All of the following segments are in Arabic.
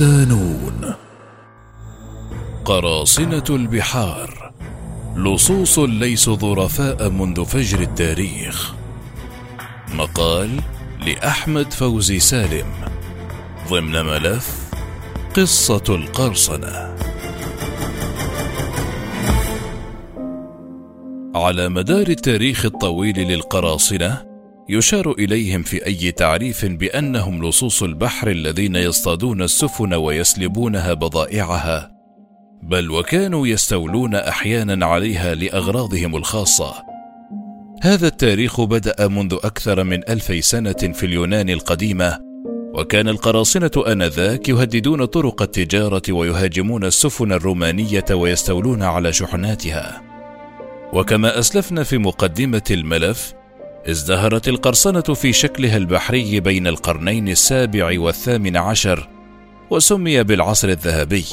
ودانون قراصنة البحار. لصوص ليسوا ظرفاء منذ فجر التاريخ. مقال لأحمد فوزي سالم. ضمن ملف قصة القرصنة. على مدار التاريخ الطويل للقراصنة يشار إليهم في أي تعريف بأنهم لصوص البحر الذين يصطادون السفن ويسلبونها بضائعها بل وكانوا يستولون أحيانا عليها لأغراضهم الخاصة. هذا التاريخ بدأ منذ أكثر من ألفي سنة في اليونان القديمة وكان القراصنة آنذاك يهددون طرق التجارة ويهاجمون السفن الرومانية ويستولون على شحناتها. وكما أسلفنا في مقدمة الملف ازدهرت القرصنة في شكلها البحري بين القرنين السابع والثامن عشر وسمي بالعصر الذهبي.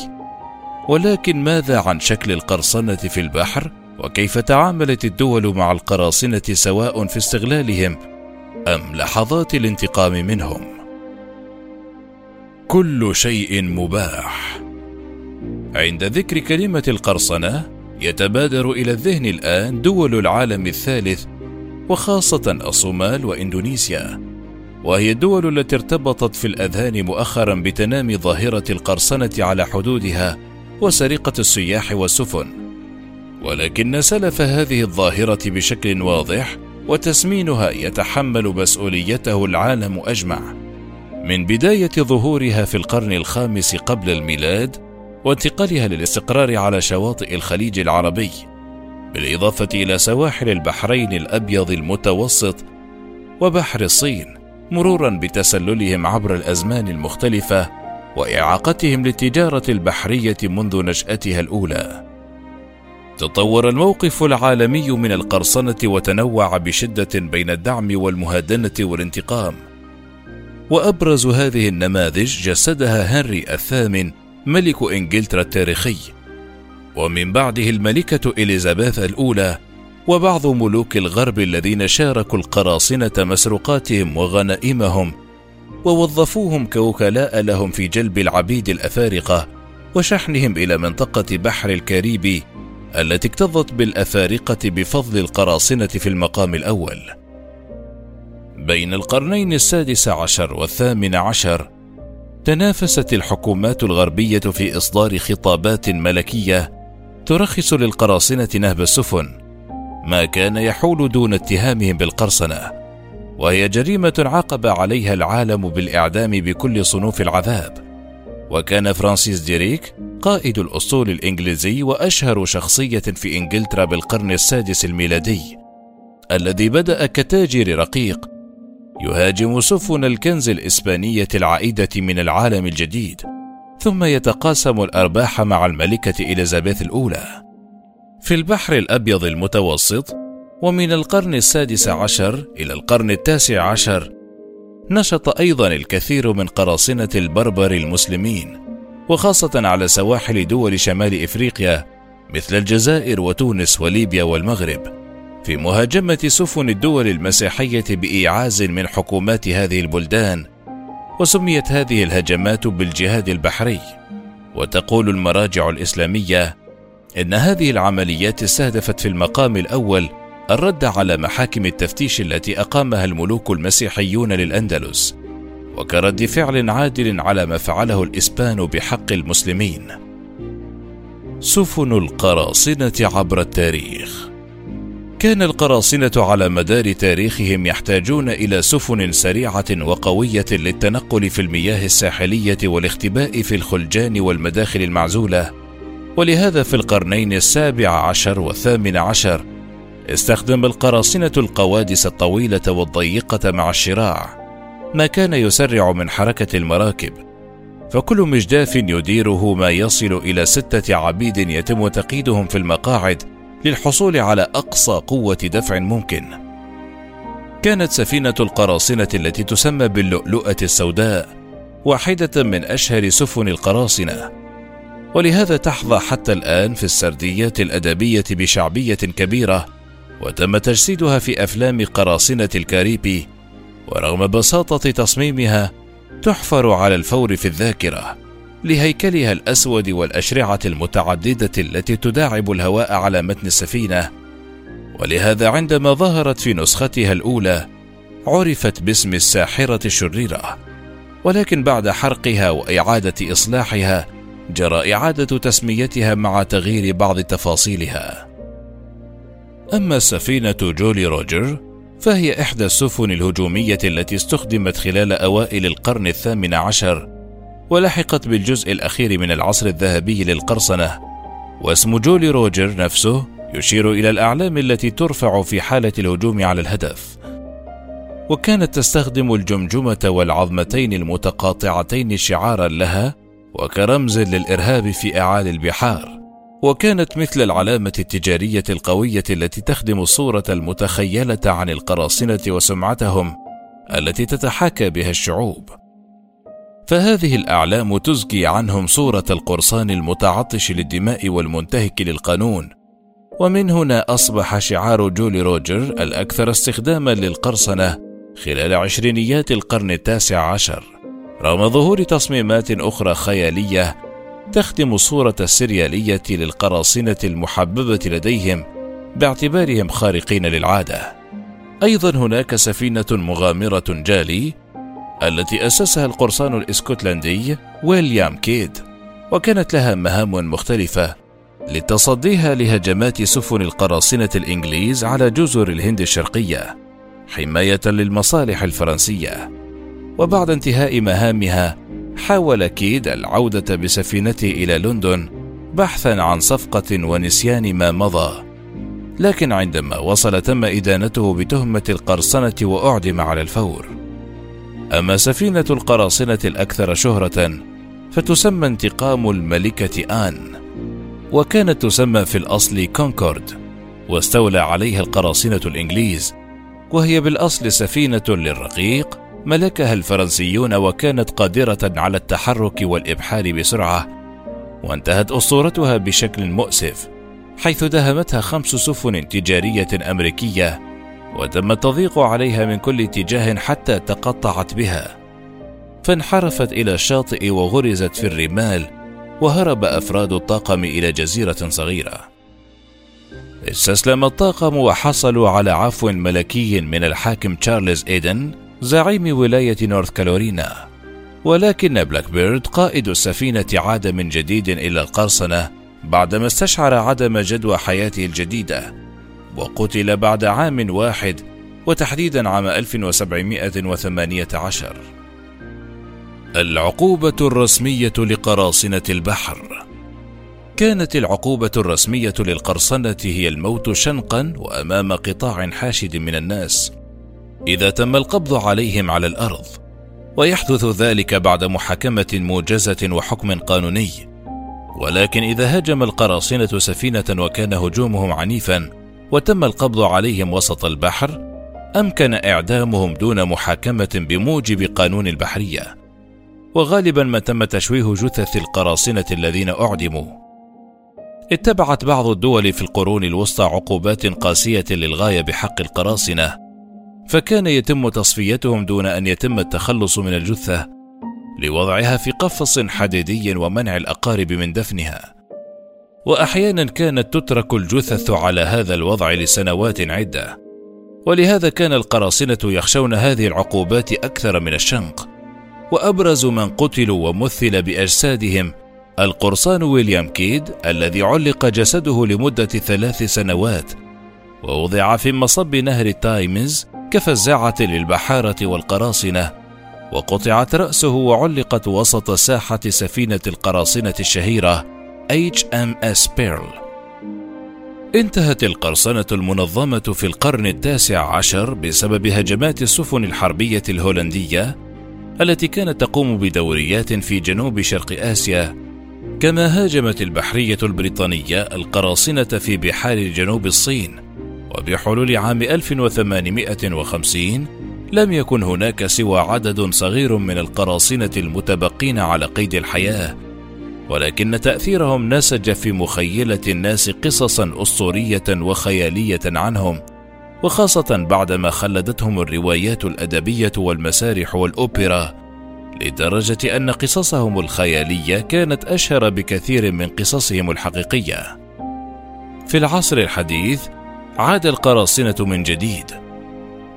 ولكن ماذا عن شكل القرصنة في البحر؟ وكيف تعاملت الدول مع القراصنة سواء في استغلالهم؟ أم لحظات الانتقام منهم؟ كل شيء مباح. عند ذكر كلمة القرصنة يتبادر إلى الذهن الآن دول العالم الثالث وخاصة الصومال وإندونيسيا وهي الدول التي ارتبطت في الأذهان مؤخرا بتنامي ظاهرة القرصنة على حدودها وسرقة السياح والسفن. ولكن سلف هذه الظاهرة بشكل واضح وتسمينها يتحمل مسؤوليته العالم أجمع. من بداية ظهورها في القرن الخامس قبل الميلاد وانتقالها للاستقرار على شواطئ الخليج العربي. بالإضافة إلى سواحل البحرين الأبيض المتوسط وبحر الصين مرورا بتسللهم عبر الأزمان المختلفة وإعاقتهم للتجارة البحرية منذ نشأتها الأولى. تطور الموقف العالمي من القرصنة وتنوع بشدة بين الدعم والمهادنة والانتقام. وأبرز هذه النماذج جسدها هنري الثامن ملك إنجلترا التاريخي ومن بعده الملكة إليزابيث الأولى وبعض ملوك الغرب الذين شاركوا القراصنة مسروقاتهم وغنائمهم ووظفوهم كوكلاء لهم في جلب العبيد الأفارقة وشحنهم إلى منطقة بحر الكاريبي التي اكتظت بالأفارقة بفضل القراصنة في المقام الأول. بين القرنين السادس عشر والثامن عشر تنافست الحكومات الغربية في إصدار خطابات ملكية ترخص للقراصنة نهب السفن، ما كان يحول دون اتهامهم بالقرصنة، وهي جريمة عاقب عليها العالم بالإعدام بكل صنوف العذاب. وكان فرانسيس ديريك قائد الأسطول الإنجليزي وأشهر شخصية في إنجلترا بالقرن السادس الميلادي، الذي بدأ كتاجر رقيق يهاجم سفن الكنز الإسبانية العائدة من العالم الجديد، ثم يتقاسم الأرباح مع الملكة إليزابيث الأولى. في البحر الأبيض المتوسط، ومن القرن السادس عشر إلى القرن التاسع عشر، نشط أيضا الكثير من قراصنة البربر المسلمين، وخاصة على سواحل دول شمال إفريقيا مثل الجزائر وتونس وليبيا والمغرب. في مهاجمة سفن الدول المسيحية بإيعاز من حكومات هذه البلدان، وسميت هذه الهجمات بالجهاد البحري، وتقول المراجع الإسلامية إن هذه العمليات استهدفت في المقام الأول الرد على محاكم التفتيش التي أقامها الملوك المسيحيون للأندلس، وكرد فعل عادل على ما فعله الإسبان بحق المسلمين. سفن القراصنة عبر التاريخ كان القراصنة على مدار تاريخهم يحتاجون إلى سفن سريعة وقوية للتنقل في المياه الساحلية والاختباء في الخلجان والمداخل المعزولة، ولهذا في القرنين السابع عشر والثامن عشر استخدم القراصنة القوادس الطويلة والضيقة مع الشراع، ما كان يسرع من حركة المراكب، فكل مجداف يديره ما يصل إلى ستة عبيد يتم تقييدهم في المقاعد للحصول على أقصى قوة دفع ممكن. كانت سفينة القراصنة التي تسمى باللؤلؤة السوداء واحدة من أشهر سفن القراصنة. ولهذا تحظى حتى الآن في السرديات الأدبية بشعبية كبيرة وتم تجسيدها في أفلام قراصنة الكاريبي ورغم بساطة تصميمها تحفر على الفور في الذاكرة. لهيكلها الأسود والأشرعة المتعددة التي تداعب الهواء على متن السفينة. ولهذا عندما ظهرت في نسختها الأولى عرفت باسم الساحرة الشريرة. ولكن بعد حرقها وإعادة إصلاحها جرى إعادة تسميتها مع تغيير بعض تفاصيلها. أما سفينه جولي روجر فهي إحدى السفن الهجومية التي استخدمت خلال أوائل القرن الثامن عشر ولحقت بالجزء الأخير من العصر الذهبي للقرصنة واسم جولي روجر نفسه يشير إلى الأعلام التي ترفع في حالة الهجوم على الهدف. وكانت تستخدم الجمجمة والعظمتين المتقاطعتين شعارا لها وكرمز للإرهاب في أعالي البحار. وكانت مثل العلامة التجارية القوية التي تخدم الصورة المتخيلة عن القراصنة وسمعتهم التي تتحاكى بها الشعوب. فهذه الأعلام تزكي عنهم صورة القرصان المتعطش للدماء والمنتهك للقانون. ومن هنا أصبح شعار جولي روجر الأكثر استخداما للقرصنة خلال عشرينيات القرن التاسع عشر. رغم ظهور تصميمات أخرى خيالية تخدم الصورة السريالية للقراصنة المحببة لديهم باعتبارهم خارقين للعادة. أيضا هناك سفينة مغامرة جالي التي أسسها القرصان الإسكتلندي ويليام كيد وكانت لها مهام مختلفة لتصديها لهجمات سفن القراصنة الإنجليز على جزر الهند الشرقية حماية للمصالح الفرنسية. وبعد انتهاء مهامها حاول كيد العودة بسفينته إلى لندن بحثا عن صفقة ونسيان ما مضى. لكن عندما وصل تم إدانته بتهمة القرصنة وأعدم على الفور. أما سفينة القراصنة الأكثر شهرة فتسمى انتقام الملكة آن وكانت تسمى في الأصل كونكورد واستولى عليها القراصنة الإنجليز وهي بالأصل سفينة للرقيق ملكها الفرنسيون وكانت قادرة على التحرك والإبحار بسرعة وانتهت أسطورتها بشكل مؤسف حيث دهمتها خمس سفن تجارية أمريكية وتم التضييق عليها من كل اتجاه حتى تقطعت بها. فانحرفت إلى الشاطئ وغرزت في الرمال وهرب أفراد الطاقم إلى جزيرة صغيرة. استسلم الطاقم وحصلوا على عفو ملكي من الحاكم تشارلز إيدن زعيم ولاية نورث كارولينا ولكن بلاك بيرد قائد السفينة عاد من جديد إلى القرصنة بعدما استشعر عدم جدوى حياته الجديدة. وقتل بعد عام واحد وتحديدا عام 1718 العقوبة الرسمية لقراصنة البحر. كانت العقوبة الرسمية للقرصنة هي الموت شنقا وأمام قطاع حاشد من الناس. إذا تم القبض عليهم على الأرض ويحدث ذلك بعد محاكمة موجزة وحكم قانوني. ولكن إذا هاجم القراصنة سفينة وكان هجومهم عنيفا وتم القبض عليهم وسط البحر أمكن إعدامهم دون محاكمة بموجب قانون البحرية وغالبا ما تم تشويه جثث القراصنة الذين أعدموا اتبعت بعض الدول في القرون الوسطى عقوبات قاسية للغاية بحق القراصنة، فكان يتم تصفيتهم دون أن يتم التخلص من الجثة لوضعها في قفص حديدي ومنع الأقارب من دفنها. وأحيانا كانت تترك الجثث على هذا الوضع لسنوات عدة، ولهذا كان القراصنة يخشون هذه العقوبات أكثر من الشنق. وأبرز من قتلوا ومثل بأجسادهم القرصان ويليام كيد الذي علق جسده لمدة ثلاث سنوات ووضع في مصب نهر التايمز كفزاعة للبحارة والقراصنة وقطعت رأسه وعلقت وسط ساحة سفينة القراصنة الشهيرة HMS بيرل انتهت القرصنة المنظمة في القرن التاسع عشر بسبب هجمات السفن الحربية الهولندية التي كانت تقوم بدوريات في جنوب شرق آسيا كما هاجمت البحرية البريطانية القراصنة في بحار جنوب الصين. وبحلول عام 1850 لم يكن هناك سوى عدد صغير من القراصنة المتبقين على قيد الحياة ولكن تأثيرهم نسج في مخيلة الناس قصصا أسطورية وخيالية عنهم وخاصة بعدما خلدتهم الروايات الأدبية والمسارح والأوبرا لدرجة أن قصصهم الخيالية كانت أشهر بكثير من قصصهم الحقيقية. في العصر الحديث عاد القراصنة من جديد،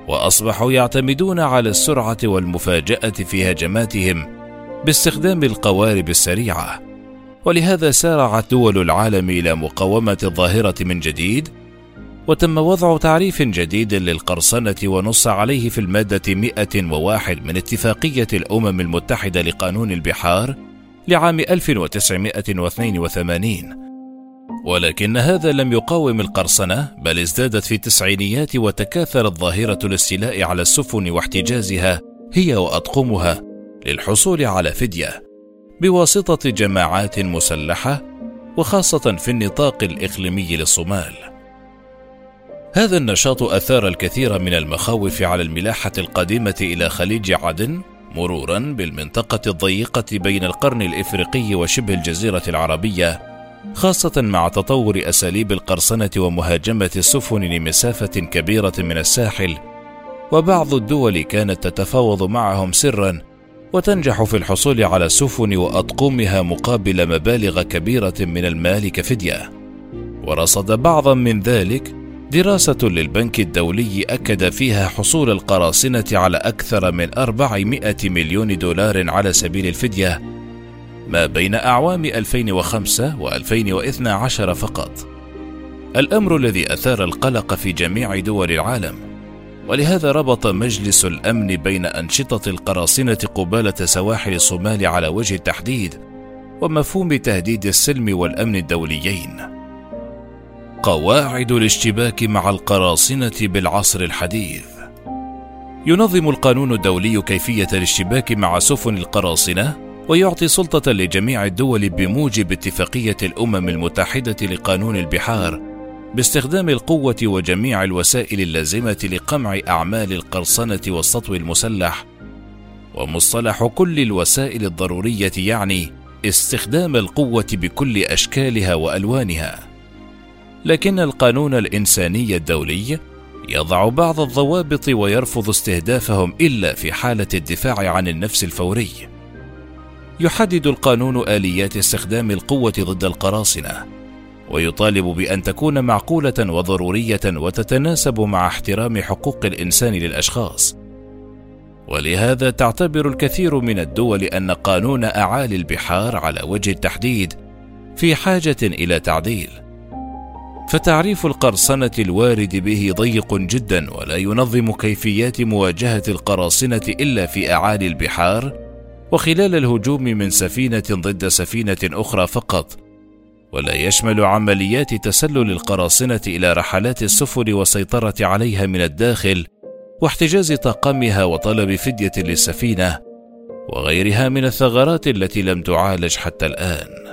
وأصبحوا يعتمدون على السرعة والمفاجأة في هجماتهم باستخدام القوارب السريعة، ولهذا سارعت دول العالم إلى مقاومة الظاهرة من جديد وتم وضع تعريف جديد للقرصنة ونص عليه في المادة 101 من اتفاقية الأمم المتحدة لقانون البحار لعام 1982 ولكن هذا لم يقاوم القرصنة بل ازدادت في التسعينيات وتكاثرت ظاهرة الاستيلاء على السفن واحتجازها هي وأطقمها للحصول على فدية. بواسطة جماعات مسلحة وخاصة في النطاق الإقليمي للصومال. هذا النشاط أثار الكثير من المخاوف على الملاحة القادمه إلى خليج عدن مرورا بالمنطقة الضيقة بين القرن الإفريقي وشبه الجزيرة العربية خاصة مع تطور أساليب القرصنة ومهاجمة السفن لمسافة كبيرة من الساحل. وبعض الدول كانت تتفاوض معهم سرا وتنجح في الحصول على السفن وأطقمها مقابل مبالغ كبيرة من المال كفدية ورصد بعضا من ذلك دراسة للبنك الدولي أكد فيها حصول القراصنة على أكثر من 400 مليون دولار على سبيل الفدية ما بين أعوام 2005 و2012 فقط. الأمر الذي أثار القلق في جميع دول العالم، ولهذا ربط مجلس الأمن بين أنشطة القراصنة قبالة سواحل الصومال على وجه التحديد، ومفهوم تهديد السلم والأمن الدوليين. قواعد الاشتباك مع القراصنة بالعصر الحديث ينظم القانون الدولي كيفية الاشتباك مع سفن القراصنة ويعطي سلطة لجميع الدول بموجب اتفاقية الأمم المتحدة لقانون البحار باستخدام القوة وجميع الوسائل اللازمة لقمع أعمال القرصنة والسطو المسلح ومصطلح كل الوسائل الضرورية يعني استخدام القوة بكل أشكالها وألوانها. لكن القانون الإنساني الدولي يضع بعض الضوابط ويرفض استهدافهم إلا في حالة الدفاع عن النفس الفوري. يحدد القانون آليات استخدام القوة ضد القراصنة. ويطالب بأن تكون معقولة وضرورية وتتناسب مع احترام حقوق الإنسان للأشخاص. ولهذا تعتبر الكثير من الدول أن قانون أعالي البحار على وجه التحديد في حاجة إلى تعديل. فتعريف القرصنة الوارد به ضيق جدا ولا ينظم كيفيات مواجهة القراصنة إلا في أعالي البحار وخلال الهجوم من سفينة ضد سفينة أخرى فقط، ولا يشمل عمليات تسلل القراصنة إلى رحلات السفن والسيطرة عليها من الداخل واحتجاز طاقمها وطلب فدية للسفينة وغيرها من الثغرات التي لم تعالج حتى الآن.